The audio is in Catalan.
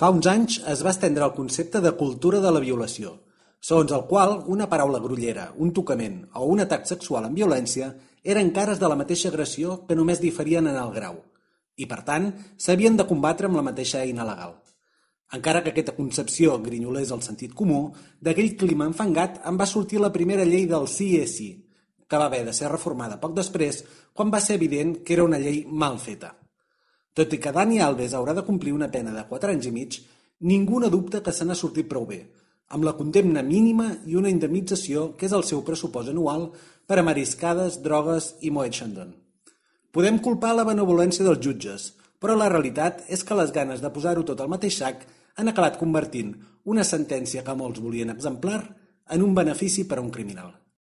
Fa uns anys es va estendre el concepte de cultura de la violació, segons el qual una paraula grollera, un tocament o un atac sexual amb violència eren cares de la mateixa agressió que només diferien en el grau, i per tant s'havien de combatre amb la mateixa eina legal. Encara que aquesta concepció grinyolés el sentit comú, d'aquell clima enfangat en va sortir la primera llei del sí és sí, que va haver de ser reformada poc després quan va ser evident que era una llei mal feta. Tot i que Dani Alves haurà de complir una pena de 4 anys i mig, ningú no dubta que se n'ha sortit prou bé, amb la condemna mínima i una indemnització que és el seu pressupost anual per a mariscades, drogues i Moet Chandon. Podem culpar la benevolència dels jutges, però la realitat és que les ganes de posar-ho tot al mateix sac han acabat convertint una sentència que molts volien exemplar en un benefici per a un criminal.